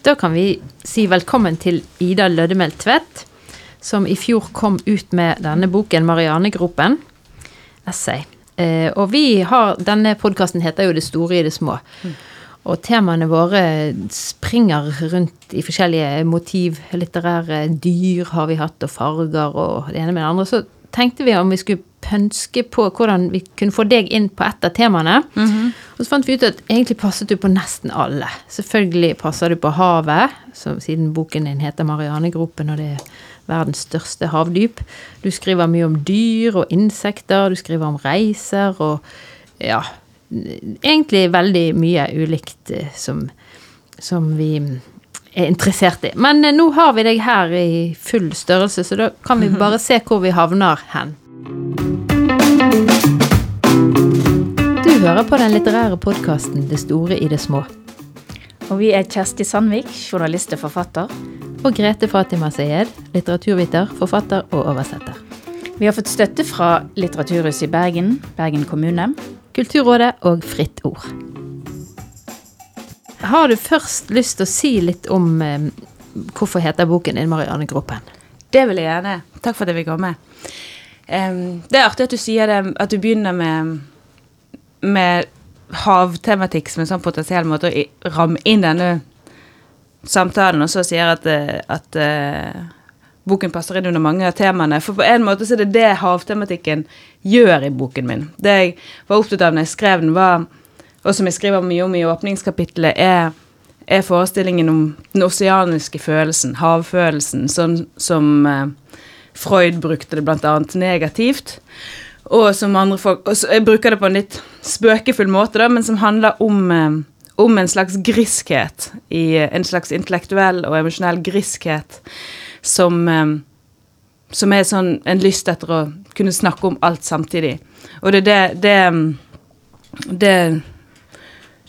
Da kan vi si velkommen til Ida Lødemel Tvedt, som i fjor kom ut med denne boken 'Marianegropen'. Essay. Eh, og vi har Denne podkasten heter jo 'Det store i det små'. Og temaene våre springer rundt i forskjellige motiv. Litterære dyr har vi hatt, og farger og det ene med det andre. Så tenkte vi om vi skulle pønske på hvordan vi kunne få deg inn på ett av temaene. Og så fant vi ut at egentlig passet du på nesten alle. Selvfølgelig passer du på havet, som, siden boken din heter 'Marianegropen', og det er verdens største havdyp. Du skriver mye om dyr og insekter, du skriver om reiser og ja Egentlig veldig mye ulikt eh, som, som vi er interessert i. Men eh, nå har vi deg her i full størrelse, så da kan vi bare se hvor vi havner hen. Du hører på den litterære podkasten 'Det store i det små'. Og vi er Kjersti Sandvik, journalist og forfatter. Og Grete Fatima Sayed, litteraturviter, forfatter og oversetter. Vi har fått støtte fra Litteraturhuset i Bergen, Bergen kommune. Kulturrådet og Fritt Ord. Har du først lyst til å si litt om eh, hvorfor heter boken din 'Marianegropen'? Det vil jeg gjerne. Takk for at jeg fikk komme. Em, det er artig at du sier det, at du begynner med, med havtematikk som en sånn potensiell måte å ramme inn denne samtalen, og så sier at, eh, at uh, boken passer inn under mange av temaene. For på en måte så er det det havtematikken gjør i boken min. Det jeg var opptatt av når jeg skrev den, var, og som jeg skriver mye om i åpningskapitlet, er, er forestillingen om den oseaniske følelsen, havfølelsen, sånn som eh, Freud brukte det annet negativt. Og som andre folk og Jeg bruker det på en litt spøkefull måte, da, men som handler om, eh, om en slags griskhet. I, eh, en slags intellektuell og emosjonell griskhet som eh, Som er sånn en lyst etter å kunne snakke om alt samtidig. Og det er det Det, det,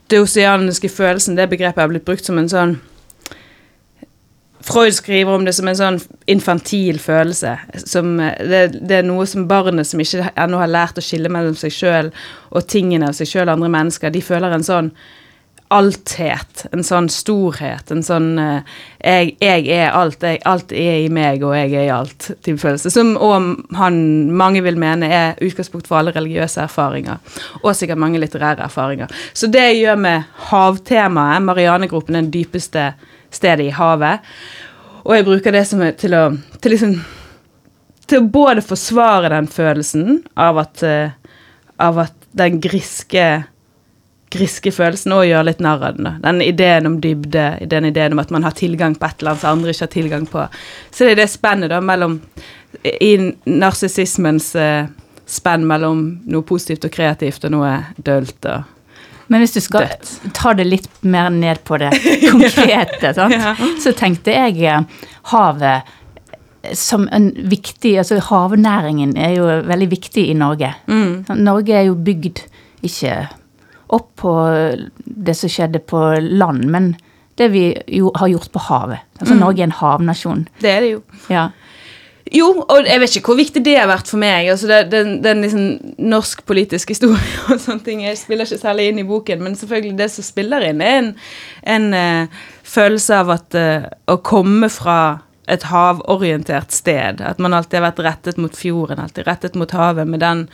det oseaniske følelsen, det begrepet har blitt brukt som en sånn Freud skriver om det som en sånn infantil følelse. Som, eh, det, det er noe som barnet som ikke ennå har lært å skille mellom seg sjøl og tingene av seg sjøl og andre mennesker, de føler en sånn althet, en sånn storhet, en sånn eh, jeg, jeg er alt, jeg, alt er i meg, og jeg er i alt, type følelse. Som òg mange vil mene er utgangspunkt for alle religiøse erfaringer, og sikkert mange litterære erfaringer. Så det gjør med havtemaet, Marianegropen, den dypeste stedet i havet, og jeg bruker det som til å til liksom til både forsvare den følelsen av at, eh, av at den griske griske følelsen og gjøre litt narr av den. Den ideen om dybde, den ideen om at man har tilgang på et eller annet som andre ikke har tilgang på. Så det er det spennet da mellom I narsissismens eh, spenn mellom noe positivt og kreativt og noe dølt og Men hvis du skal Dødt. ta det litt mer ned på det konkrete? Ja. så tenkte jeg eh, havet som en viktig Altså havnæringen er jo veldig viktig i Norge. Mm. Norge er jo bygd ikke opp på det som skjedde på land, men det vi jo har gjort på havet. Altså Norge er en havnasjon. Det er det jo. Ja. Jo, og jeg vet ikke hvor viktig det har vært for meg. altså det, Den, den liksom norsk politisk historie og sånne ting jeg spiller ikke særlig inn i boken, men selvfølgelig det som spiller inn, er en, en uh, følelse av at uh, å komme fra et havorientert sted. At man alltid har vært rettet mot fjorden, alltid rettet mot havet, med den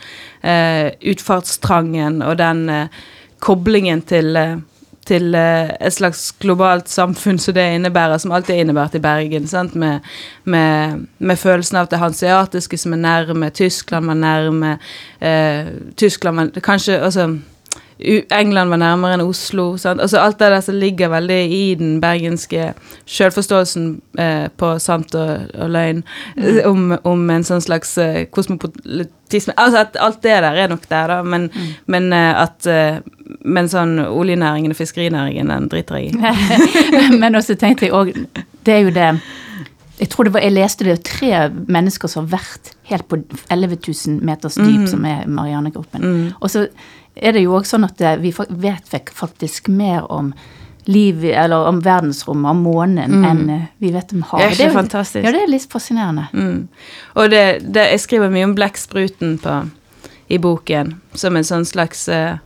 uh, utfartstrangen og den koblingen til til eh, et slags globalt samfunn som det innebærer, som alltid er innebært i Bergen. Med, med, med følelsen av det hanseatiske som er nærme, Tyskland var nærme eh, Tyskland var Kanskje altså England var nærmere enn Oslo. Sant? Altså alt det der som ligger veldig i den bergenske selvforståelsen eh, på sant og, og løgn, mm. om, om en sånn slags eh, kosmopolitisme Altså at alt det der er nok der, da, men, men eh, at eh, Men sånn oljenæringen og fiskerinæringen, den driter jeg i. Men også tenkte jeg òg Det er jo det Jeg tror det var, jeg leste det tre mennesker som har vært helt på 11 000 meters dyp, som er Marianegropen. Og så er det jo òg sånn at eh, vi vet faktisk mer om liv, eller om verdensrommet, om månen, enn eh, vi vet om havet. Det er ikke jo- fantastisk. Ja, det er litt fascinerende. Mm. Og det, det, jeg skriver mye om blekkspruten i boken, som en sånn slags eh,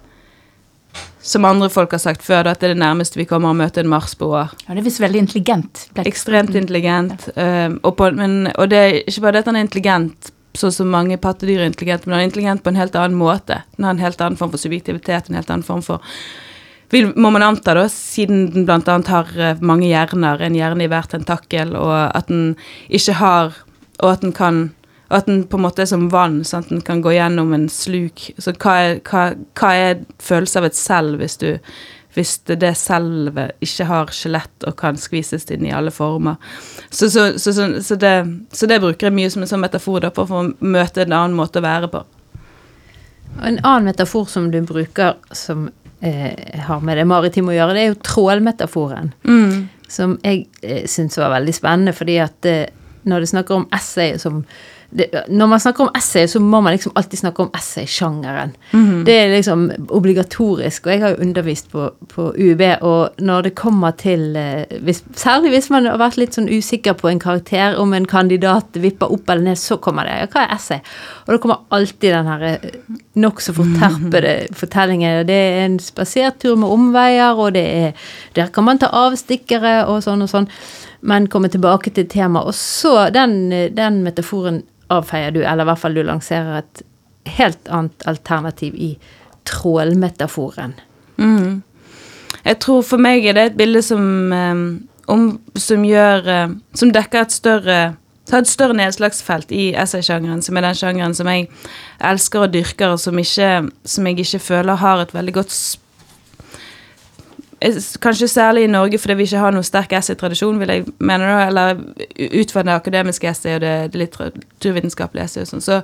som andre folk har sagt før, at det er det nærmeste vi kommer å møte en marsboer. Ja, det er visst veldig intelligent. Ekstremt intelligent. um, og, på, men, og det er ikke bare det at han er intelligent, sånn som mange pattedyr er intelligente, men han er intelligent på en helt annen måte. Han har en helt annen form for subjektivitet, en helt annen form for vil, må man anta, da, siden den annet har eh, mange hjerner, en hjerne i hver tentakkel, og at den ikke har Og at den kan og at den på en måte er som vann, sånn at den kan gå gjennom en sluk. Så hva er, hva, hva er følelse av et selv hvis du hvis det, selve ikke har skjelett og kan skvises inn i alle former. Så, så, så, så det, det, bruker jeg mye som en sånn metafor da, for å møte en annen måte å være på. En annen metafor som du bruker som eh, har med det maritime å gjøre, det er jo trålmetaforen. Mm. Som jeg eh, syns var veldig spennende, fordi at eh, når du snakker om essay som det, Når man snakker om essay, så må man liksom alltid snakke om essaysjangeren. Mm -hmm. Det er liksom obligatorisk, og jeg har jo undervist på, på UiB, og når det kommer til eh, hvis, Særlig hvis man har vært litt sånn usikker på en karakter, om en kandidat vipper opp eller ned, så kommer det ja, hva er essay? Og da kommer alltid den her eh, nokså forterpede fortellingen. Det er en spasertur med omveier, og det er Der kan man ta avstikkere og sånn og sånn men komme tilbake til temaet. Og så den, den metaforen avfeier du, eller i hvert fall du lanserer et helt annet alternativ i trålmetaforen. Mm. Jeg tror for meg er det et bilde som, um, som gjør uh, Som dekker et større Ta et større nedslagsfelt i essaysjangeren, som er den sjangeren som jeg elsker og dyrker, og som, ikke, som jeg ikke føler har et veldig godt Kanskje særlig i Norge fordi vi ikke har noen sterk essay-tradisjon, vil jeg mene, eller ut fra det akademiske essay og det, det litteraturvitenskapelige essay og sånn. Så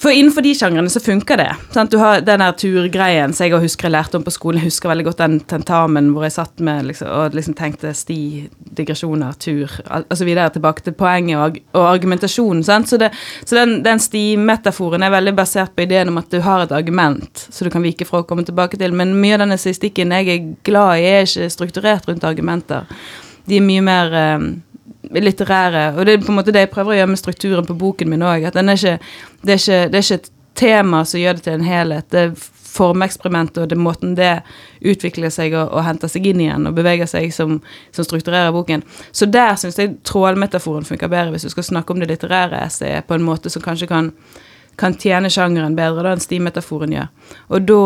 for innenfor de sjangrene så funker det. Sant? Du har den der turgreien som jeg husker jeg lærte om på skolen. Jeg husker veldig godt den tentamen hvor jeg satt med liksom, og liksom tenkte sti, digresjoner, tur osv. tilbake til poenget og, og argumentasjonen. Så, det, så den, den stimetaforen er veldig basert på ideen om at du har et argument så du kan vike fra å komme tilbake til. Men mye av denne estistikken jeg er glad i, er ikke strukturert rundt argumenter. De er mye mer um, litterære Og det er på en måte det jeg prøver å gjøre med strukturen på boken min òg. At det, ikke, det er ikke et tema som gjør det til en helhet. Det er formeksperimentet og det måten det utvikler seg og, og, henter seg inn igjen og beveger seg, som, som strukturerer boken. Så der syns jeg trålmetaforen funker bedre, hvis du skal snakke om det litterære essayet på en måte som kanskje kan, kan tjene sjangeren bedre da enn stimetaforen gjør. Og da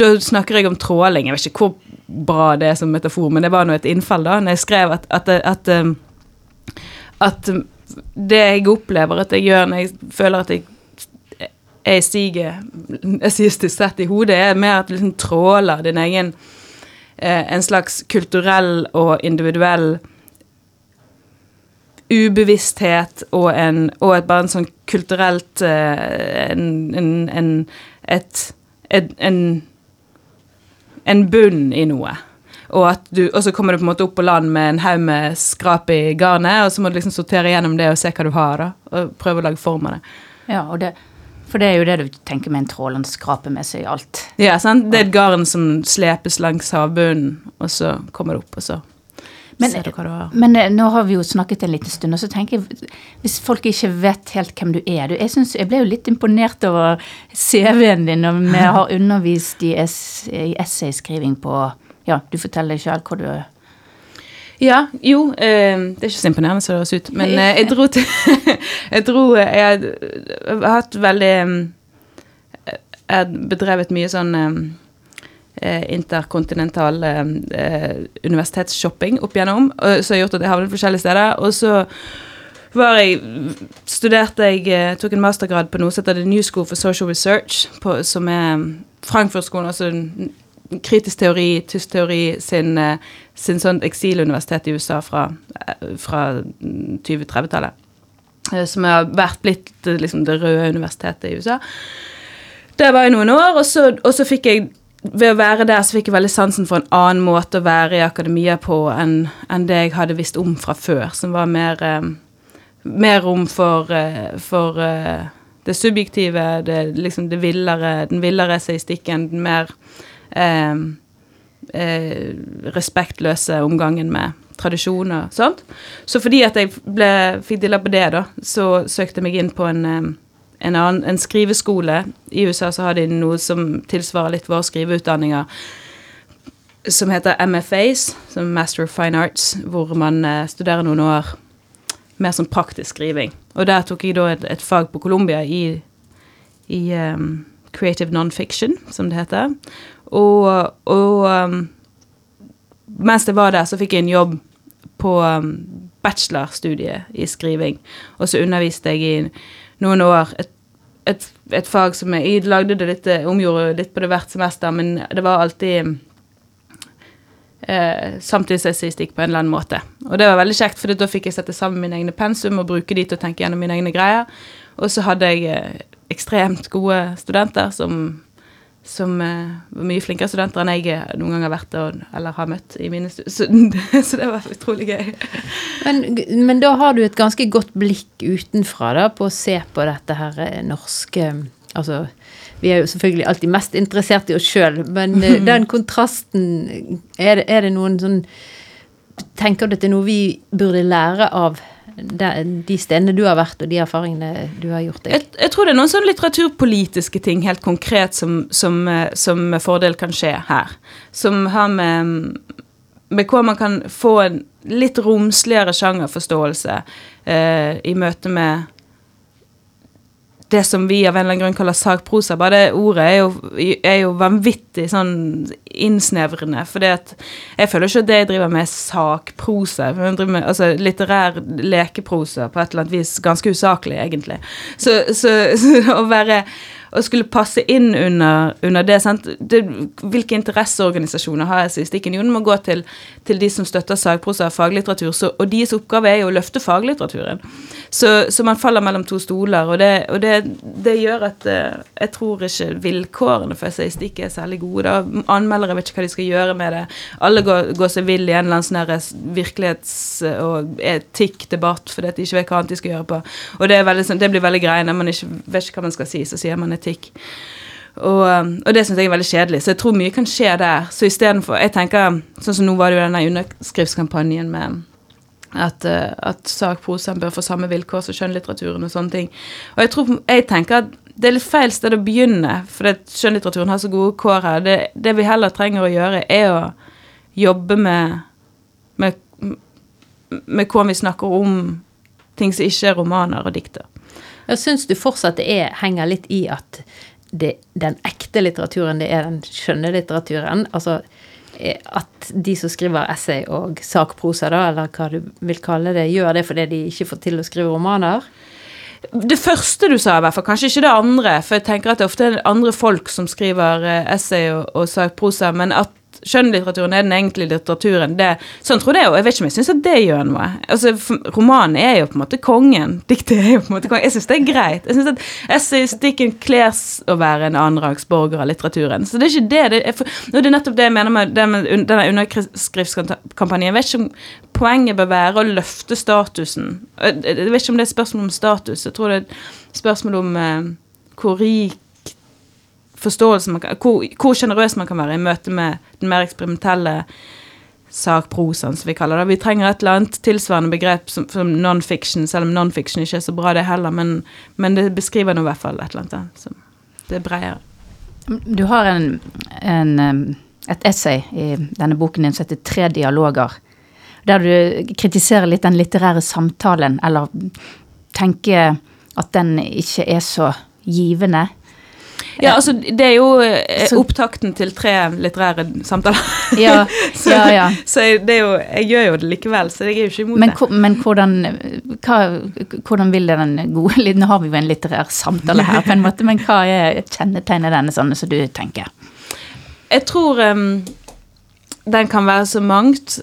da snakker jeg om tråling. Jeg vet ikke hvor bra det er som metafor, men det var nå et innfall da når jeg skrev at, at, at, um, at det jeg opplever at jeg gjør når jeg føler at jeg stiger esistisk sett i hodet, er mer at du liksom tråler din egen eh, En slags kulturell og individuell ubevissthet og, en, og et, bare en sånn kulturelt eh, en, en, en, et, en en bunn i noe. Og, du, og, så kommer du på en måte opp på land med en haug med skrap i garnet, og så må du liksom sortere gjennom det og se hva du har, da, og prøve å lage form av det. Ja, og det, For det er jo det du tenker med en trål, han skraper med seg alt. Ja, sant? det er et garn som slepes langs havbunnen, og så kommer det opp, og så men, men, eh, nå har vi jo snakket en liten stund, og så tenker jeg Hvis folk ikke vet helt hvem du er du, jeg, synes, jeg ble jo litt imponert over CV-en din, og vi har undervist i, i essayskriving på Ja, du forteller sjøl hva du ja, jo. Eh, det er ikke så imponerende som det høres ut, men eh, jeg dro til Jeg dro Jeg har hatt veldig Jeg har bedrevet mye sånn Eh, interkontinental eh, eh, universitetsshopping opp igjennom, som har gjort at jeg havnet forskjellige steder. Og så var jeg studerte jeg tok en mastergrad på noe som heter The New School for Social Research, på, som er Frankfurt-skolen, altså kritisk teori, tysk teori, sin, sin sånn eksiluniversitet i USA fra, fra 2030-tallet. Som har vært blitt liksom, det røde universitetet i USA. Der var jeg noen år, og så, og så fikk jeg ved å være der så fikk jeg veldig sansen for en annen måte å være i akademia på enn, en det jeg hadde visst om fra før, som var mer, eh, mer rom for, eh, for eh, det subjektive, det, liksom det villere, den villere seistikken, den mer eh, eh, respektløse omgangen med tradisjoner og sånt. Så fordi at jeg ble, fikk dilla på det, da, så søkte jeg meg inn på en, en, annen, en skriveskole. I USA så har de noe som tilsvarer litt våre skriveutdanninger, som heter MFAs, som Master of Fine Arts, hvor man eh, studerer noen år mer som praktisk skriving. Og der tok jeg da et, et fag på Colombia i, i um, Creative Nonfiction, som det heter. Og, og um, mens jeg var der, så fikk jeg en jobb på um, bachelorstudiet i skriving. Og så underviste jeg i noen år et, et, et fag som jeg, jeg lagde det litt, omgjorde litt på det hvert semester, men det var alltid eh, samtidsestatistikk på en eller annen måte. Og det var veldig kjekt, for da fikk jeg sette sammen mine egne pensum og bruke de til å tenke gjennom mine egne greier. Og så hadde jeg eh, ekstremt gode studenter som som uh, var mye flinkere studenter enn jeg noen gang har vært eller har møtt i mine studier. Så, det var utrolig gøy. Men, men, da har du et ganske godt blikk utenfra da, på å se på dette her eh, norske Altså, vi er jo selvfølgelig alltid mest interessert i oss sjøl, men eh, den kontrasten er er det noen sånn Tenker du at det er noe vi burde lære av de stedene du har vært, og de erfaringene du har gjort deg? Jeg, jeg tror det er noen sånne litteraturpolitiske ting helt konkret som, som, som med fordel kan skje her. Som har med med hvor man kan få en litt romsligere sjangerforståelse eh, i møte med det som vi av en eller annen grunn kaller sakprosa. Bare det ordet er jo, er jo vanvittig sånn innsnevrende. For jeg føler ikke at det jeg driver med, er sakprosa. Jeg driver med altså, litterær lekeprosa på et eller annet vis. Ganske usaklig, egentlig. Så, så, så å være å skulle passe inn under, under det, det, Hvilke interesseorganisasjoner har jeg sist? Ikke Jo, den må gå til, til, de som støtter sagprosa og faglitteratur, så, og deres oppgave er jo å løfte faglitteraturen. Så, så man faller mellom to stoler, og det, og det, det gjør at uh, jeg tror ikke vilkårene for essaystikk er særlig gode. Da. Anmeldere vet ikke hva de skal gjøre med det. Alle går, går seg vill i en eller annen sånn virkelighets- og etikkdebatt fordi de ikke vet hva annet de skal gjøre på. Og det, veldig, sånn, det blir veldig greie når man ikke vet ikke hva man skal si, så sier man etikk. Og, um, og det syns jeg er veldig kjedelig, så jeg tror mye kan skje der. Så istedenfor Jeg tenker, sånn som nå var det jo denne underskriftskampanjen med at, uh, at sakprosaen bør få samme vilkår som skjønnlitteraturen og sånne ting. Og jeg tror, jeg tenker at det er litt feil sted å begynne, for skjønnlitteraturen har så gode kår her. Det, det, vi heller trenger å gjøre, er å jobbe med, med, med hvordan vi snakker om ting som ikke er romaner og dikter. Jeg syns du fortsatt det er, henger litt i at det, den ekte litteraturen, det er den skjønne litteraturen. Altså eh, at de som skriver essay og sakprosa, da, eller hva du vil kalle det, gjør det fordi de ikke får til å skrive romaner. Det første du sa, i hvert fall. Kanskje ikke det andre. For jeg tenker at det ofte er andre folk som skriver eh, essay og, og sakprosa. Men at skjønnlitteraturen er den egentlige litteraturen. Det, sånn tror jeg, og jeg vet ikke om jeg syns at det gjør noe. Altså, Romanen er jo på en måte kongen. Diktet er jo på en måte kongen. Jeg syns det er greit. Jeg syns at essayistikken kler å være en annenrangsborger av litteraturen. Så det er ikke det. det er, for, det er nettopp det jeg mener med, med denne underskriftskampanjen. Jeg vet ikke om poenget bør være å løfte statusen. Jeg vet ikke om det er spørsmål om status. Jeg tror det er spørsmål om eh, hvor rik forståelse man kan, Hvor sjenerøs man kan være i møte med den mer eksperimentelle sakprosaen, som vi kaller det. Vi trenger et eller annet tilsvarende begrep som, som non-fiction, selv om non-fiction ikke er så bra, det heller, men, men det beskriver nå i hvert fall et eller annet det er bredere. Du har en, en, et essay i denne boken din som heter 'Tre dialoger', der du kritiserer litt den litterære samtalen, eller tenker at den ikke er så givende. Ja, altså, det er jo eh, opptakten til tre litterære samtaler. Ja, så, ja, ja. så det jo, jeg gjør jo det likevel, så jeg er jo ikke imot men, det. Men hvordan, hva, hvordan vil den gode Nå har vi jo en litterær samtale her, på en måte, men hva er kjennetegnet denne sånn som du tenker? Jeg tror um, den kan være så mangt.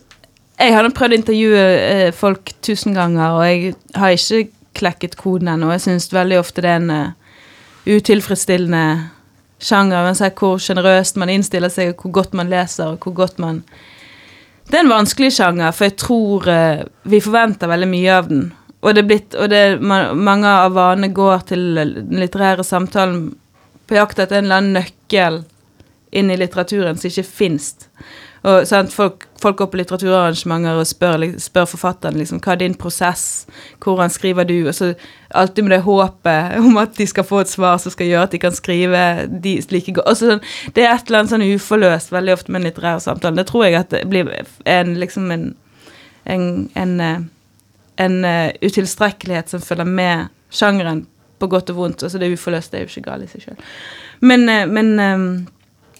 Jeg har prøvd å intervjue uh, folk tusen ganger, og jeg har ikke klekket koden ennå. Jeg syns veldig ofte det er en uh, utilfredsstillende sjanger. Uansett hvor sjenerøst man innstiller seg, og hvor godt man leser, og hvor godt man Det er en vanskelig sjanger, for jeg tror uh, vi forventer veldig mye av den. Og det er blitt, og det, man, mange av vanene går til den litterære samtalen på jakt etter en eller annen nøkkel inn i litteraturen som ikke fins. Og sant, Folk folk går på litteraturarrangementer og spør, spør forfatteren liksom, hva er din prosess, hvordan skriver du, og så alltid med det håpet om at de skal få et svar som skal gjøre at de kan skrive de like godt. Altså, sånn, det er et eller annet sånn uforløst veldig ofte med en litterær samtale. Det tror jeg at det blir en, liksom en, en, en, eh, en eh, utilstrekkelighet som følger med sjangeren på godt og vondt. Altså det uforløste er jo ikke galt i seg sjøl. Men, eh, men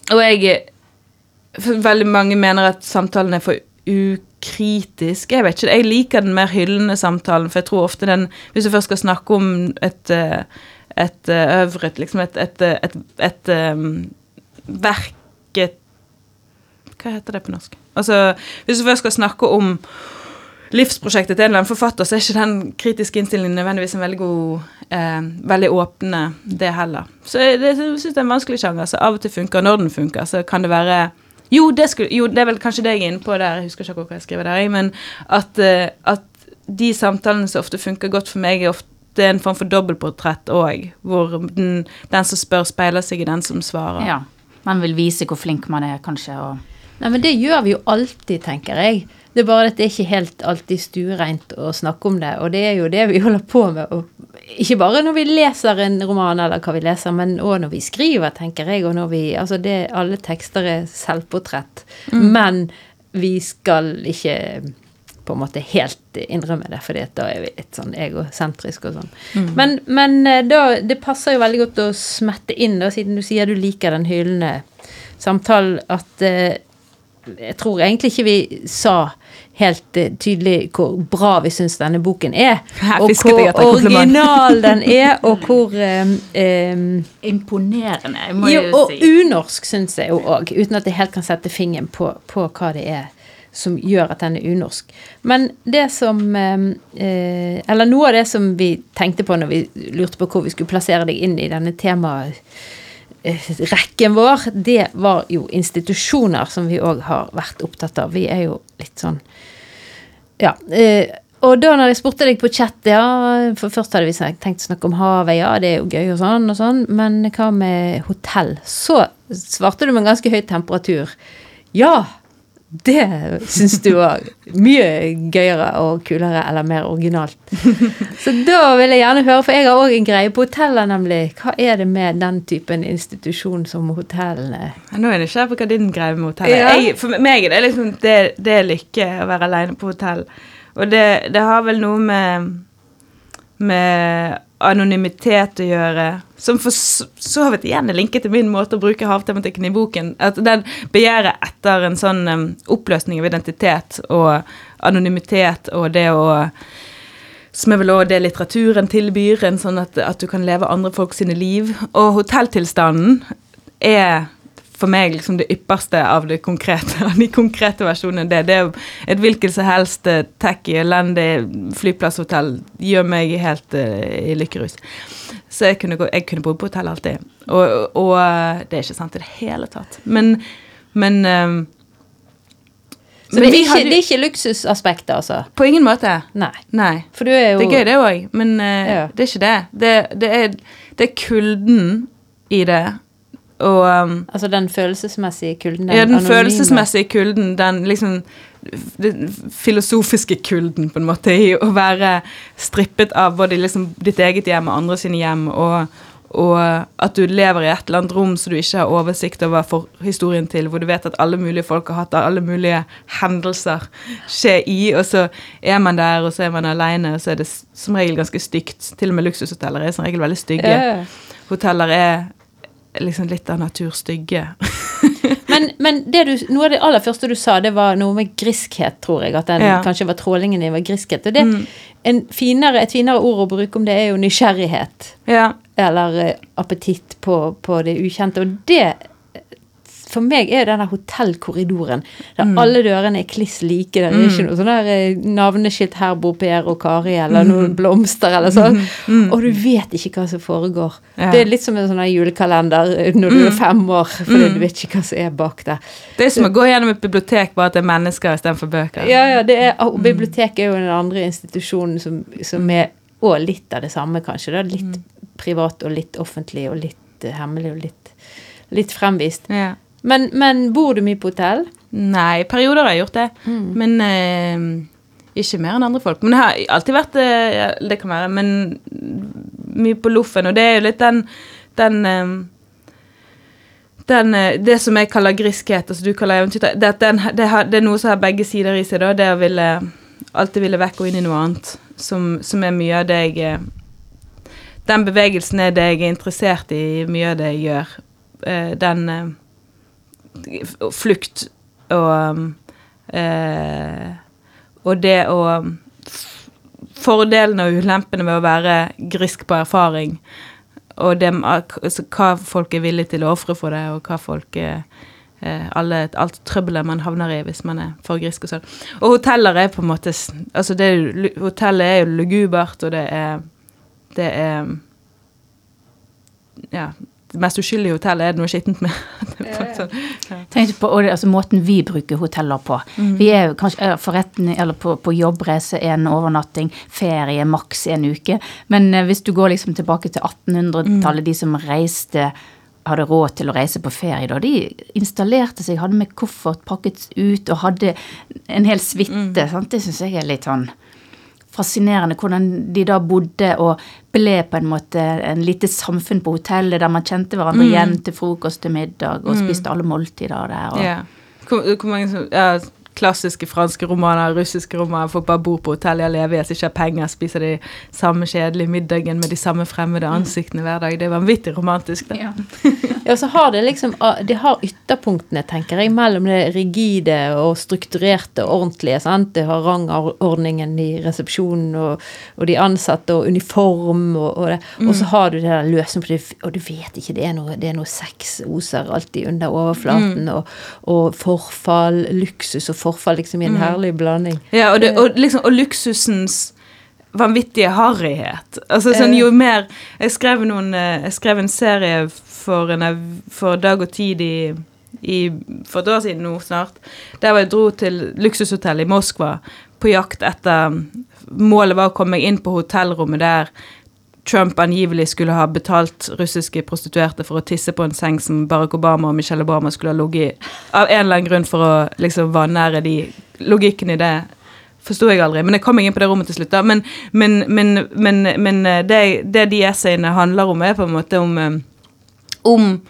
Og jeg Veldig mange mener at samtalen er for ukritisk. Jeg vet ikke, jeg liker den mer hyllende samtalen, for jeg tror ofte den Hvis du først skal snakke om et eh, et øvret, liksom et, et, et, et, um, verk et, Hva heter det på norsk? Altså, hvis du først skal snakke om livsprosjektet til en eller annen forfatter, så er ikke den kritiske innstillingen nødvendigvis en veldig god eh, Veldig åpne, det heller. Så jeg, jeg syns det er en vanskelig sjanger. Så av og til funker, når den funker, så kan det være jo det, skulle, jo, det er vel kanskje det jeg er inne på der, jeg husker ikke hva jeg skriver der, men at, eh, at de samtalene som ofte funker godt for meg, er ofte en form for dobbeltportrett òg, hvor den, den som spør, speiler seg i den som svarer. Ja. Man vil vise hvor flink man er, kanskje, og Nei, men det gjør vi jo alltid, tenker jeg. Det er bare at det er ikke helt alltid stuereint å snakke om det, og det er jo det vi holder på med. Og ikke bare når vi leser en roman eller hva vi leser, men òg når vi skriver, tenker jeg. Og når vi Altså, det, alle tekster er selvportrett. Men vi skal ikke på en måte helt innrømme det, for da er vi litt sånn egosentriske og sånn. Men, men eh, da, det passer jo veldig godt å smette inn, da, siden du sier du liker den hyllende samtalen, at eh, jeg tror egentlig ikke vi sa helt eh, tydelig hvor bra vi syns denne boken er. Og hvor original den er, og hvor um, eh, Imponerende, jeg må jo, jo, og unorsk syns jeg jo òg, uten at jeg helt kan sette fingeren på, på hva det er som gjør at den er unorsk. Men det som um, uh, Eller noe av det som vi tenkte på når vi lurte på hvor vi skulle plassere deg inn i denne temarekken vår, det var jo institusjoner, som vi òg har vært opptatt av. Vi er jo litt sånn Ja. Eh, og da når jeg spurte deg på chat, ja, for først hadde vi tenkt å snakke om havet, ja, det er jo gøy og sånn og sånn, men hva med hotell? Så svarte du med en ganske høy temperatur. Ja, det syns du var Mye gøyere og kulere eller mer originalt. Så da vil jeg gjerne høre, for jeg har òg en greie på hoteller, nemlig. Hva er det med den typen institusjon som hotellene Ja, Nå er jeg nysgjerrig på hva din greie med hotellet Ja. er. Jeg- For meg er det liksom det, det er lykke å være alene på hotell. Og det, det har vel noe med med anonymitet å gjøre, som for så vidt igjen er linket til min måte å bruke havtematikken i boken. At den begjæret etter en sånn um, oppløsning av identitet og anonymitet og det å som er vel også det litteraturen tilbyr, en sånn at, at du kan leve andre folk sine liv. Og hotelltilstanden er for meg liksom det ypperste av det konkrete, av de konkrete versjonene. Det, det er et hvilket som helst eh, tacky, elendig flyplasshotell gjør meg helt uh, i lykkerus. Så jeg kunne, gå, jeg kunne bo på hotell alltid. Og, og eh, det er ikke sant i det hele tatt. Men, men eh, Så det er, ikke, hadde- det er ikke luksusaspektet, altså? På ingen måte. Nei. Nei. For du er jo Det er gøy, det òg, men uh, Ja. det er ikke det. Det, det, er, det er kulden i det. Og um, Altså den følelsesmessige kulden? ja, den anonyme. følelsesmessige kulden, den liksom Den filosofiske kulden, på en måte, i å være strippet av både liksom ditt eget hjem og andre sine hjem, og, og at du lever i et eller annet rom så du ikke har oversikt over forhistorien til, hvor du vet at alle mulige folk har hatt alle mulige hendelser skje i, og så er man der, og så er man aleine, og så er det som regel ganske stygt. Til og med luksushoteller er som regel veldig stygge. Yeah. Hoteller er liksom litt av naturstygge. Men, men det du, noe av det aller første du sa, det var noe med griskhet, tror jeg. At den Ja. kanskje var trålingen din var griskhet. Og det, Mm. en finere, et finere ord å bruke om det er jo nysgjerrighet. Ja. Eller eh, appetitt på, på det ukjente. Og det for meg er den der hotellkorridoren der Mm. alle dørene er kliss like. Det er ikke noe sånn der eh, navneskilt 'Her bor Per og Kari', eller Mm. noen blomster, eller sånn. Og du vet ikke hva som foregår. Ja. Det er litt som en sånn julekalender eh, når du er fem år, fordi du vet ikke hva som er bak der. Det er som å gå gjennom et bibliotek, bare at det er mennesker istedenfor bøker. Ja, ja, det er, og biblioteket er jo den andre institusjonen som, som er og litt av det samme, kanskje. Da. Litt privat og litt offentlig og litt uh, hemmelig og litt, litt fremvist. Ja. Men, men bor du mye på hotell? Nei, perioder har jeg gjort det. Men eh, ikke mer enn andre folk. Men jeg har alltid vært eh, Det kan være, men mye på loffen. Og det er jo litt den, den eh, den, eh, det som jeg kaller griskhet, altså du kaller eventyr, det, den, det, har, det er noe som har begge sider i seg. da, Det å ville alltid ville vekk og inn i noe annet, som, som er mye av det jeg eh, Den bevegelsen er det jeg er interessert i, mye av det jeg gjør. Eh, Den flukt og eh, Og det å Fordelene og ulempene ved å være grisk på erfaring, og det, altså, hva folk er villige til å ofre for det, og hva folk eh, alle, Alt trøbbelet man havner i hvis man er for grisk og sånn. Og hoteller er på en måte altså det, Hotellet er jo lugubert, og det er Det er Ja. Mest uskyldige hotellet er det noe skittent med. Sånn- Tenk på altså, måten vi bruker hoteller på. Vi er jo kanskje eh, forretning, eller på, på jobbreise en overnatting, ferie maks en uke. Men eh, hvis du går liksom tilbake til 1800-tallet, de som reiste hadde råd til å reise på ferie da, de installerte seg, hadde med koffert pakket ut og hadde en hel suite. Mm. Det syns jeg er litt sånn fascinerende hvordan de da bodde og ble på en måte en lite samfunn på hotellet der man kjente hverandre igjen til frokost til middag og spiste alle måltider der. Og, yeah. Hvor, hvor mange som ja, Klassiske franske romaner, russiske romaner, folk bare bor på hotell i all evighet, ikke har penger, spiser de samme kjedelige middagen med de samme fremmede ansiktene hver dag. Det er vanvittig romantisk, det. Ja. Ja, så har det liksom Det har ytterpunktene, tenker jeg, mellom det rigide og strukturerte og ordentlige. sant? Det har rangordningen i resepsjonen og, og de ansatte og uniform og, og det. Og så har du det der løsning på det, og du vet ikke, det er noe, det er noe sex oser alltid under overflaten, og, og forfall, luksus og forfall liksom i en herlig blanding. Ja, og, det, og, liksom, og luksusens vanvittige harryhet. Altså, sånn, jo mer Jeg skrev, noen, eh, jeg skrev en serie for, en, for Dag og Tid i, i, for et år siden nå snart, der jeg dro til luksushotellet i Moskva på jakt etter Målet var å komme meg inn på hotellrommet der Trump angivelig skulle ha betalt russiske prostituerte for å tisse på en seng som Barack Obama og Michelle Obama skulle ha ligget i. Av en eller annen grunn for å liksom vanære de Logikken i det forsto jeg aldri. Men jeg kom inn på det rommet til slutt. da. Men, men, men, men, men eh, det, det de essayene handler om, er på en måte om eh, om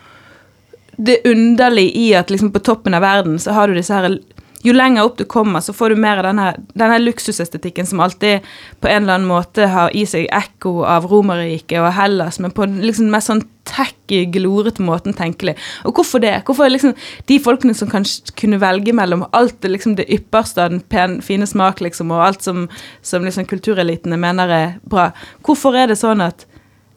det underlige i at liksom på toppen av verden så har du disse her Jo lenger opp du kommer, så får du mer av denne, denne luksusestetikken som alltid på en eller annen måte har i seg ekko av Romerriket og Hellas, men på den liksom mest sånn tacky, glorete måten tenkelig. Og hvorfor det? Hvorfor liksom de folkene som kanskje kunne velge mellom alt det, liksom det ypperste av den pen, fine smak, liksom, og alt som, som liksom kulturelitene mener er bra, hvorfor er det sånn at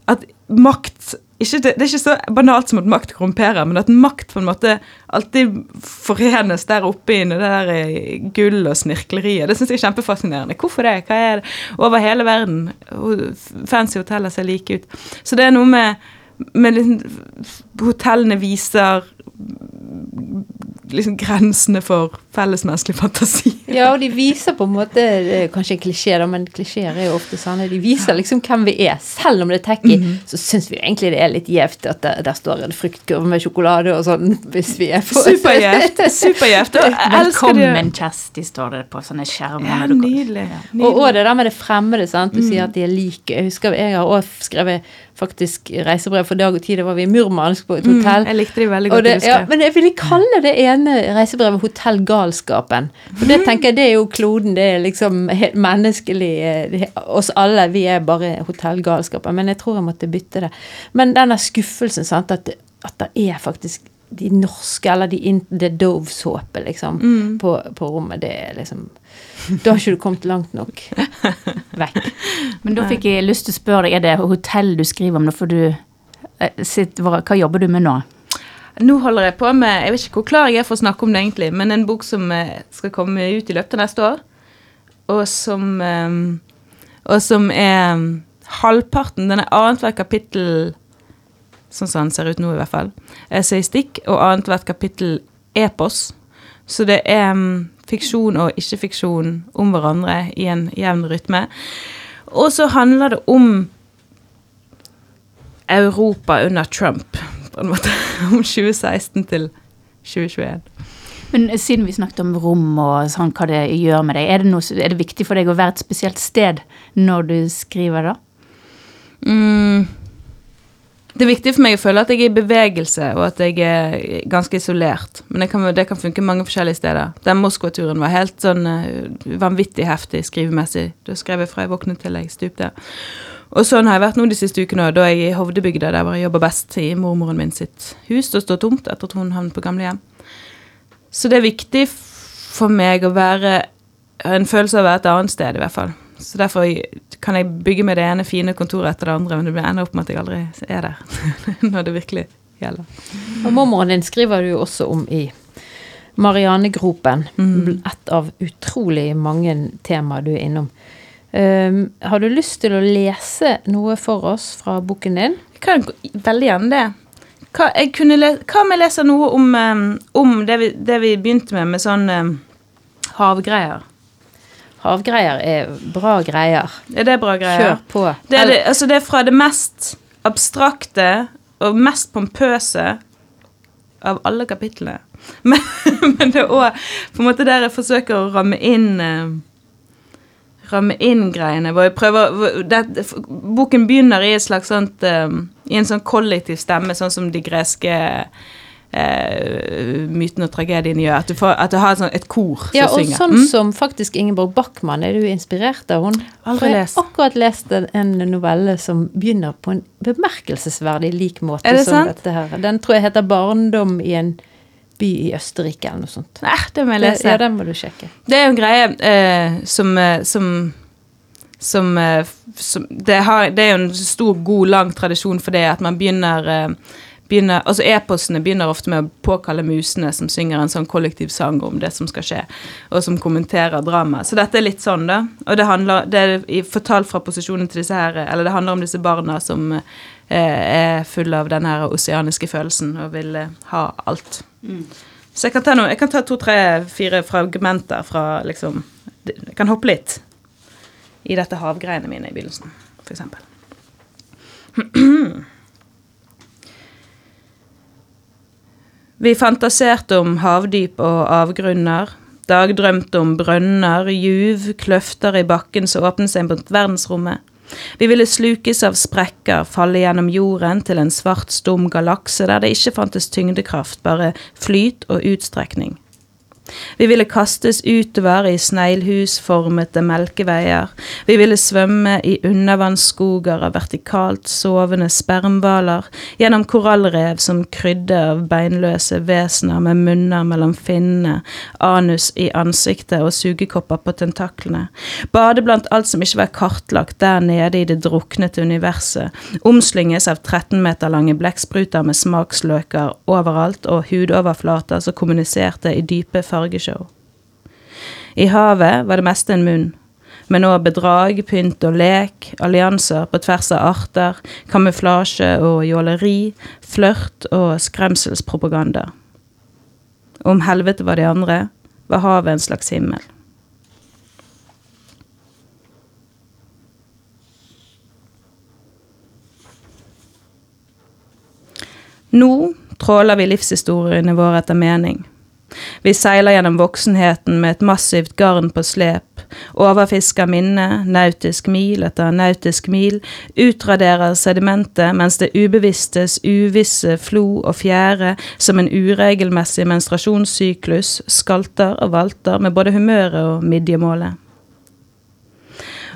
at makt ikke, det, er ikke så banalt som at makt korrumperer, men at makt på en måte alltid forenes der oppe i det der eh, gull og snirkleriet. Det syns jeg er kjempefascinerende. Hvorfor det? Hva er det? Over hele verden. Fancy hoteller ser like ut. Så det er noe med, med Hotellene viser liksom grensene for fellesmenneskelig fantasi. Ja, og de viser på en måte Kanskje en klisjé, da, men klisjeer er jo ofte sanne. De viser liksom hvem vi er. Selv om det er tacky, så syns vi jo egentlig det er litt gjevt at der, der står en fruktkurv med sjokolade og sånn, hvis vi er på Supergjevt. Supergjevt. Velkommen, Kjersti, står det på sånne skjermer. Ja, nydelig. du nydelig. Og, og det der med det fremmede, sant. Du sier at de er like. Jeg husker jeg har også skrevet faktisk reisebrev for dag og tid. Da var vi i Murmansk på et hotell. Jeg likte de veldig godt. Det, de ja, men jeg ville kalle det ene reisebrevet Hotellgalskapen. For det tenker jeg, det er jo kloden. Det er liksom helt menneskelig. eh, Oss alle, vi er bare hotellgalskapen. Men jeg tror jeg måtte bytte det. Men denne skuffelsen, sant, at, at det er faktisk de norske, eller de in, det Dove-såpe, liksom, på, på rommet, det er liksom Da har ikke du kommet langt nok vekk. Men da fikk jeg lyst til å spørre deg, er det hotell du skriver om nå? For du sitt, hva, hva jobber du med nå? Nå holder jeg på med Jeg vet ikke hvor klar jeg er for å snakke om det, egentlig, men en bok som eh, skal komme ut i løpet av neste år, og som eh, Og som er mm, halvparten Den er annethvert kapittel Sånn som den ser ut nå, i hvert fall. Essayistikk, og annethvert kapittel epos. Så det er mm, fiksjon og ikke-fiksjon om hverandre i en jevn rytme. Og så handler det om Europa under Trump, på en måte. Om 2016 til 2021. Men siden vi snakket om rom og sånn, hva det gjør med deg, er det, noe, er det viktig for deg å være et spesielt sted når du skriver da? Mm. Det er viktig for meg å føle at jeg er i bevegelse, og at jeg er ganske isolert. Men det kan, det kan funke mange forskjellige steder. Den Moskva-turen var helt sånn uh, vanvittig heftig skrivemessig. Da skrev jeg fra jeg våknet til jeg stupte. Og sånn har jeg vært nå de siste ukene, da er jeg i Hovdebygda, der jeg jobber best, i mormoren min sitt hus. og står tomt etter at hun havnet på gamlehjem. Så det er viktig for meg å være en følelse av å være et annet sted, i hvert fall. Så derfor kan jeg bygge meg det ene fine kontoret etter det andre, men det ender opp med at jeg aldri er der når det virkelig gjelder. Og mormoren din skriver du jo også om i Marianegropen. Mm. Et av utrolig mange temaer du er innom. Um, har du lyst til å lese noe for oss fra boken din? Jeg kan veldig gjerne det. Hva, om jeg leser noe om, um, om det, vi, det, vi, begynte med, med sånn um, havgreier? Havgreier er bra greier. Er det bra greier? Kjør på. Det er, det, altså det er fra det mest abstrakte og mest pompøse av alle kapitlene. Men, men det er òg på en måte der jeg forsøker å ramme inn uh, ramme inn greiene. hvor jeg prøver, det, Boken begynner i, sånt, um, i en sånn kollektiv stemme, sånn som de greske uh, mytene og tragediene gjør. At du, får, at du har et, sånt, et kor som ja, og synger. Sånn mm? som faktisk Ingeborg Bachmann er du inspirert av. Hun Aldri har akkurat lest en novelle som begynner på en bemerkelsesverdig lik måte det som sant? dette her. Den tror jeg heter 'Barndom i en by i Østerrike', eller noe sånt. Nei, det må jeg Det, ja, den må du sjekke. Det er jo en greie eh, som, eh, som som, eh, som det, har, det, er jo en stor, god, lang tradisjon for det at man begynner, eh, begynner Altså eposene begynner ofte med å påkalle musene som synger en sånn kollektiv sang om det som skal skje, og som kommenterer dramaet. Så dette er litt sånn, da. Og det handler Det er fortalt fra posisjonen til disse her Eller det handler om disse barna som eh, er fulle av den her oseaniske følelsen og vil eh, ha alt. Så jeg kan ta, noe, jeg kan ta to, tre, fire fragmenter fra liksom Jeg kan hoppe litt i dette havgreiene mine i begynnelsen, f.eks. Vi fantaserte om havdyp og avgrunner, dagdrømte om brønner, juv, kløfter i bakken som åpnet seg mot verdensrommet. Vi ville slukes av sprekker, falle gjennom jorden til en svart, stum galakse der det ikke fantes tyngdekraft, bare flyt og utstrekning. Vi ville kastes utover i sneglhusformete melkeveier. Vi ville svømme i undervannsskoger av vertikalt sovende spermhvaler, gjennom korallrev som krydde av beinløse vesener med munner mellom finnene, anus i ansiktet og sugekopper på tentaklene. Bade blant alt som ikke var kartlagt der nede i det druknete universet. Omslynges av 13 meter lange blekkspruter med smaksløker overalt og hudoverflater som kommuniserte i dype fargeshow. I havet var det meste en munn, men òg bedrag, pynt og lek, allianser på tvers av arter, kamuflasje og jåleri, flørt og skremselspropaganda. Om helvete var de andre, var havet en slags himmel. Nå tråler vi livshistoriene våre etter mening. Vi seiler gjennom voksenheten med et massivt garn på slep, overfisker minne, nautisk mil etter nautisk mil, utraderer sedimentet mens det ubevisstes uvisse flo og fjære som en uregelmessig menstruasjonssyklus skalter og valter med både humøret og midjemålet.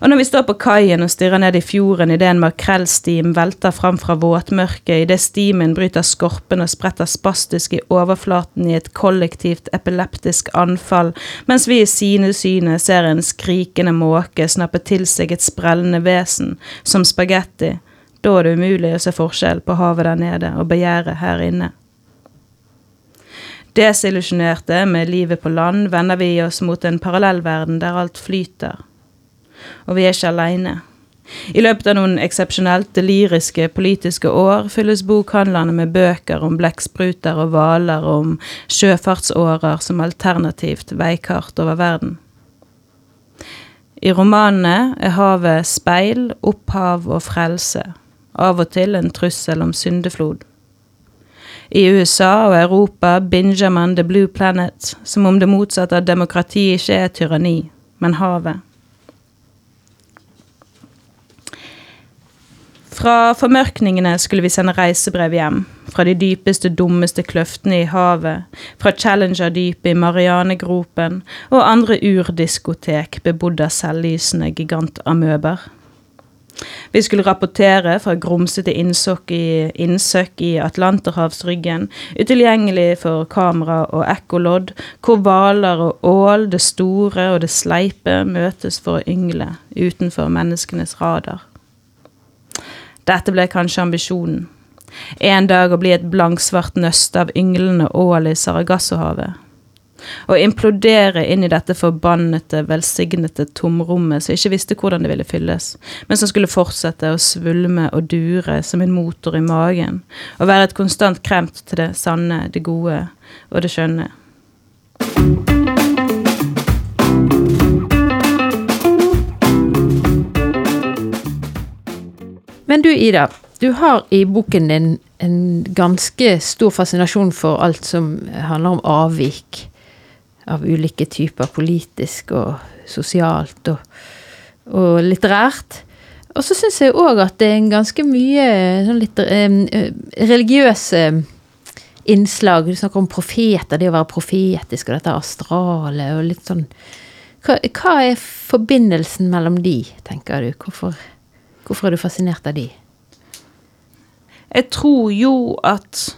Og når vi står på kaien og stirrer ned i fjorden idet en makrellstim velter fram fra våtmørket, idet stimen bryter skorpen og spretter spastisk i overflaten i et kollektivt epileptisk anfall, mens vi i sine syne ser en skrikende måke snappe til seg et sprellende vesen, som spagetti, da er det umulig å se forskjell på havet der nede og begjæret her inne. Desillusjonerte med livet på land vender vi oss mot en parallellverden der alt flyter og vi er ikke aleine. I løpet av noen eksepsjonelt deliriske politiske år fylles bokhandlene med bøker om blekkspruter og hvaler og om sjøfartsårer som alternativt veikart over verden. I romanene er havet speil, opphav og frelse, av og til en trussel om syndeflod. I USA og Europa binger man The Blue Planet, som om det motsatte av demokrati ikke er tyranni, men havet. Fra formørkningene skulle vi sende reisebrev hjem, fra de dypeste, dummeste kløftene i havet, fra Challenger-dypet i Marianegropen og andre urdiskotek bebodd av selvlysende gigantamøber. Vi skulle rapportere fra grumsete innsøk i, Atlanterhavsryggen, utilgjengelig for kamera og ekkolodd, hvor hvaler og ål, det store og det sleipe, møtes for å yngle utenfor menneskenes radar. Dette ble kanskje ambisjonen. En dag å bli et blanksvart nøste av ynglende ål i Sargassohavet. Å implodere inn i dette forbannede, velsignede tomrommet som ikke visste hvordan det ville fylles, men som skulle fortsette å svulme og dure som en motor i magen, og være et konstant kremt til det sanne, det gode og det skjønne. Men du Ida, du har i boken din en ganske stor fascinasjon for alt som handler om avvik av ulike typer, politisk og sosialt og, og litterært. Og så syns jeg òg at det er en ganske mye sånn litt eh, religiøse innslag. Du snakker om profeter, det å være profetisk og dette astrale og litt sånn hva, hva er forbindelsen mellom de, tenker du? Hvorfor, hvorfor er du fascinert av de? Jeg tror jo at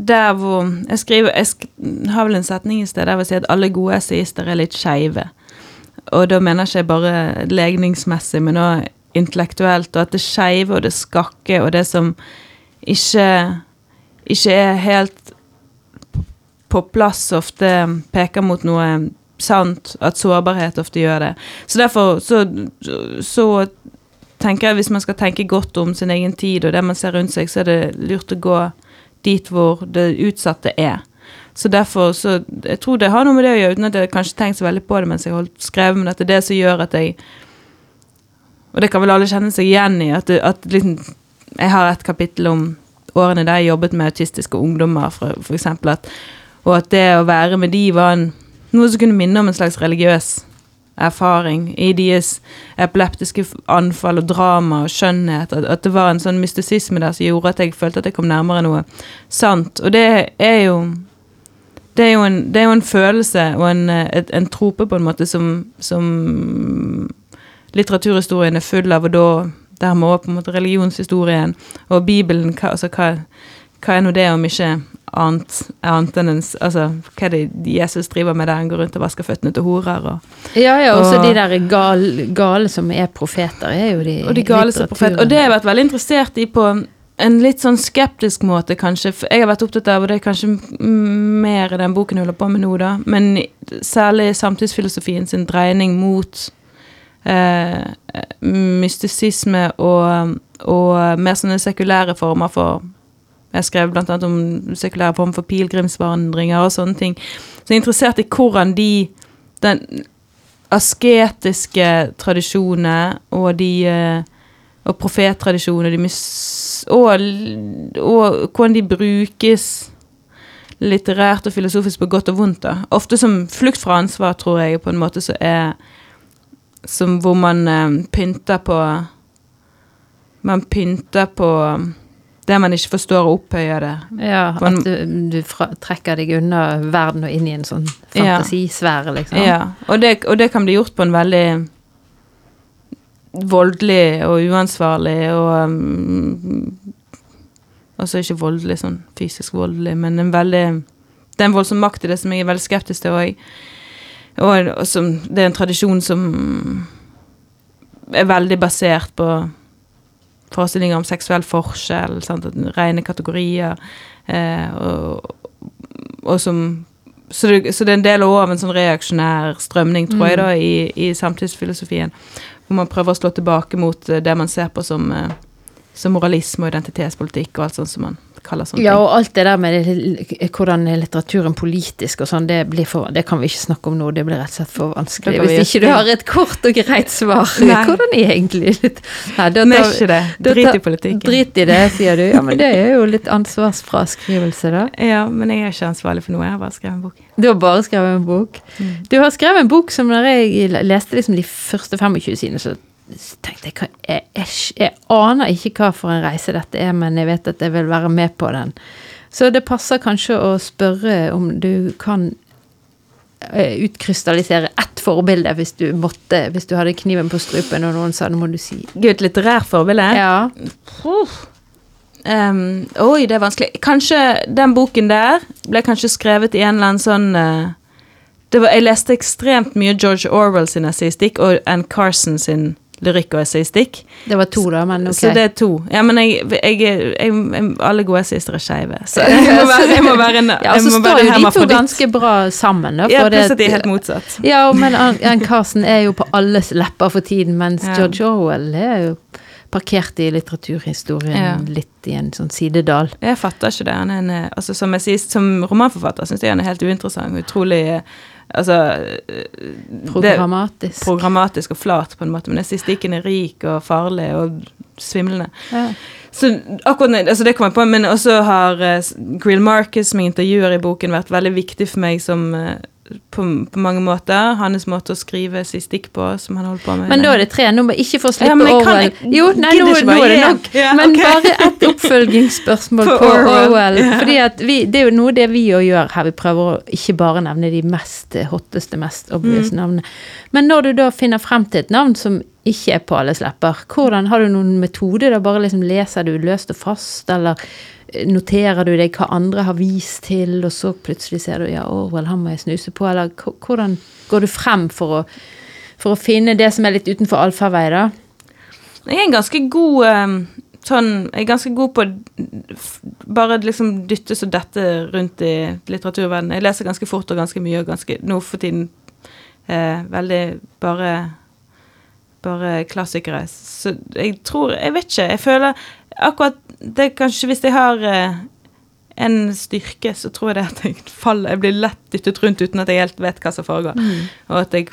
der hvor Jeg skriver Jeg sk har vel en setning i sted der jeg sier at alle gode essayister er litt skeive. Og da mener jeg ikke bare legningsmessig, men òg intellektuelt. Og at det skeive og det skakke og det som ikke, ikke er helt på plass, ofte peker mot noe sant. At sårbarhet ofte gjør det. Så derfor så, så tenker jeg hvis man skal tenke godt om sin egen tid og det man ser rundt seg, så er det lurt å gå dit hvor det utsatte er. Så derfor så Jeg tror det har noe med det å gjøre, uten at jeg kanskje tenkte så veldig på det mens jeg holdt skrevet, men at det er det som gjør at jeg Og det kan vel alle kjenne seg igjen i, at, at liksom, jeg har et kapittel om årene der jeg jobbet med autistiske ungdommer, for, for eksempel, at, og at det å være med de var en, noe som kunne minne om en slags religiøs erfaring i deres epileptiske anfall og drama og skjønnhet. At, at, det var en sånn mystisisme der som gjorde at jeg følte at jeg kom nærmere noe sant. Og det er jo det er jo en, er jo en følelse og en, et, en trope, på en måte, som, som litteraturhistorien er full av, og da dermed må på en måte religionshistorien og Bibelen. Hva, altså, hva, hva er nå det om ikke annet, annet enn en Altså, hva er det Jesus driver med der han går rundt og vasker føttene til horer og Ja, ja, også og, de der gale, gale, som er profeter, er jo de Og de gale som er profeter. Og det har jeg vært veldig interessert i på en litt sånn skeptisk måte, kanskje. For jeg har vært opptatt av, og det er kanskje mer i den boken jeg holder på med nå, da, men særlig samtidsfilosofien sin dreining mot eh, mystisisme og, og mer sånne sekulære former for jeg skrev bl.a. om sekulære form for pilegrimsvandringer og sånne ting. Så jeg er interessert i hvordan de Den asketiske tradisjonene og de eh, Og profettradisjonene og, og hvordan de brukes litterært og filosofisk på godt og vondt. da. Ofte som flukt fra ansvar, tror jeg, på en måte så er Som hvor man eh, pynter på Man pynter på det man ikke forstår, å opphøye det. Ja, at du, du fra, trekker deg unna verden og inn i en sånn fantasisfære, liksom. Ja, og det, og det, kan bli gjort på en veldig voldelig og uansvarlig og um, Altså ikke voldelig, sånn fysisk voldelig, men en veldig Det er en voldsom makt i det som jeg er veldig skeptisk til òg. Og, og som, det er en tradisjon som er veldig basert på forestillinger om seksuell forskjell, sant? rene kategorier, eh, og, og, som så det, så det, er en del av en sånn reaksjonær strømning, tror jeg, da, mm. i, i samtidsfilosofien. Hvor man prøver å slå tilbake mot eh, det man ser på som, eh, som moralisme og identitetspolitikk og alt sånt som man kaller sånne Ja, ting. og alt det der med det- hvordan er litteraturen politisk og sånn, det, for, det kan vi ikke snakke om nå. Det blir rett og slett for vanskelig. Hvis ikke du har et kort og greit svar. Nei. Hvordan er egentlig litt Nei, da tar- ikke det. Drit i politikken. Drit i det, sier du. Ja, men det er jo litt ansvarsfraskrivelse, da. Ja, men jeg er ikke ansvarlig for noe. Jeg har bare skrevet en bok. Du har bare skrevet en bok. Mm. Du har skrevet en bok som når jeg leste liksom de første 25 sidene, så tenkte jeg jeg, jeg, jeg aner ikke hva for en reise dette er, men jeg vet at jeg vil være med på den. Så det passer kanskje å spørre om du kan eh, utkrystallisere ett forbilde hvis du måtte, hvis du hadde kniven på strupen og noen sa nå må du si Gud, et litterært forbilde? Ja. Um, oi, det er vanskelig. Kanskje den boken der ble kanskje skrevet i en eller annen sånn uh, det var, Jeg leste ekstremt mye George Orwell sin essaystikk og Ann Carson sin lyrikk og essayistikk. Det var to, da, men ok. Så det er to. Ja, men jeg, jeg, jeg, jeg Alle gode essayister er skeive, så jeg må være, jeg må være en, ja, så står jo de to ganske bra sammen. Da, Ja, pluss at de er helt motsatt. Ja, men Ann Carsten er jo på alles lepper for tiden, mens Ja. George Orwell er jo parkert i litteraturhistorien Ja. litt i en sånn sidedal. Jeg fatter ikke det. Han er en, eh, altså, som jeg sier, som romanforfatter syns jeg han er helt uinteressant. Utrolig eh, altså, eh, Programmatisk. programmatisk og flat, på en måte. Men jeg syns stikken er rik og farlig og svimlende. ja. Så akkurat altså det kom jeg på, men også har uh, Grill Marcus, som jeg intervjuer i boken, vært veldig viktig for meg som eh, på, på mange måter. Hans måte å skrive si stikk på, som han holdt på med. Men da er det tre. Nå må jeg ikke få slippe Ja, kan- jeg Jo, nei, nå, nå er det nok. Ja, Men okay. bare et oppfølgingsspørsmål På på Orwell. Orwell. Ja. Fordi vi, det er jo noe det vi òg gjør her. Vi prøver å ikke bare nevne de mest eh, hotteste, mest obvious Mm. navnene. Men når du da finner frem til et navn som ikke er på alles lepper, hvordan har du noen metode? Da bare liksom leser du løst og fast, eller noterer du deg hva andre har vist til, og så plutselig ser du ja, Orwell, han må jeg snuse på, eller hvordan går du frem for å, for å finne det som er litt utenfor allfarvei, da? Jeg er en ganske god eh, sånn Jeg er ganske god på bare liksom dyttes og dette rundt i litteraturverdenen. Jeg leser ganske fort og ganske mye, og ganske nå for tiden eh, veldig bare bare klassikere. Så jeg tror Jeg vet ikke. Jeg føler akkurat det er Kanskje hvis jeg har eh, en styrke, så tror jeg det at jeg faller Jeg blir lett dyttet rundt uten at jeg helt vet hva som foregår. Og at jeg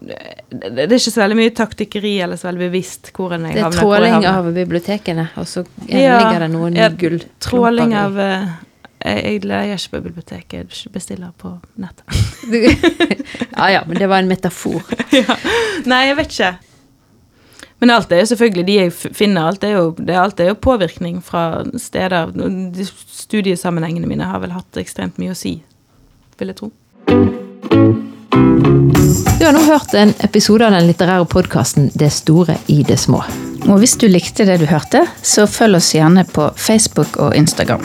det er ikke så veldig mye taktikkeri eller så veldig bevisst hvor en jeg Det er havner. tråling av bibliotekene, og så Ja, ligger det noen ja, gull. Tråling av eh, Jeg, leier ikke på biblioteket, jeg bestiller på nettet. Ja ja, men det var en metafor. Nei, jeg vet ikke. Men alt er jo selvfølgelig de jeg finner, alt er jo, det, alt er jo påvirkning fra steder. De studiesammenhengene mine har vel hatt ekstremt mye å si, vil jeg tro. Du har nå hørt en episode av den litterære podkasten Det store i det små. Og hvis du likte det du hørte, så følg oss gjerne på Facebook og Instagram.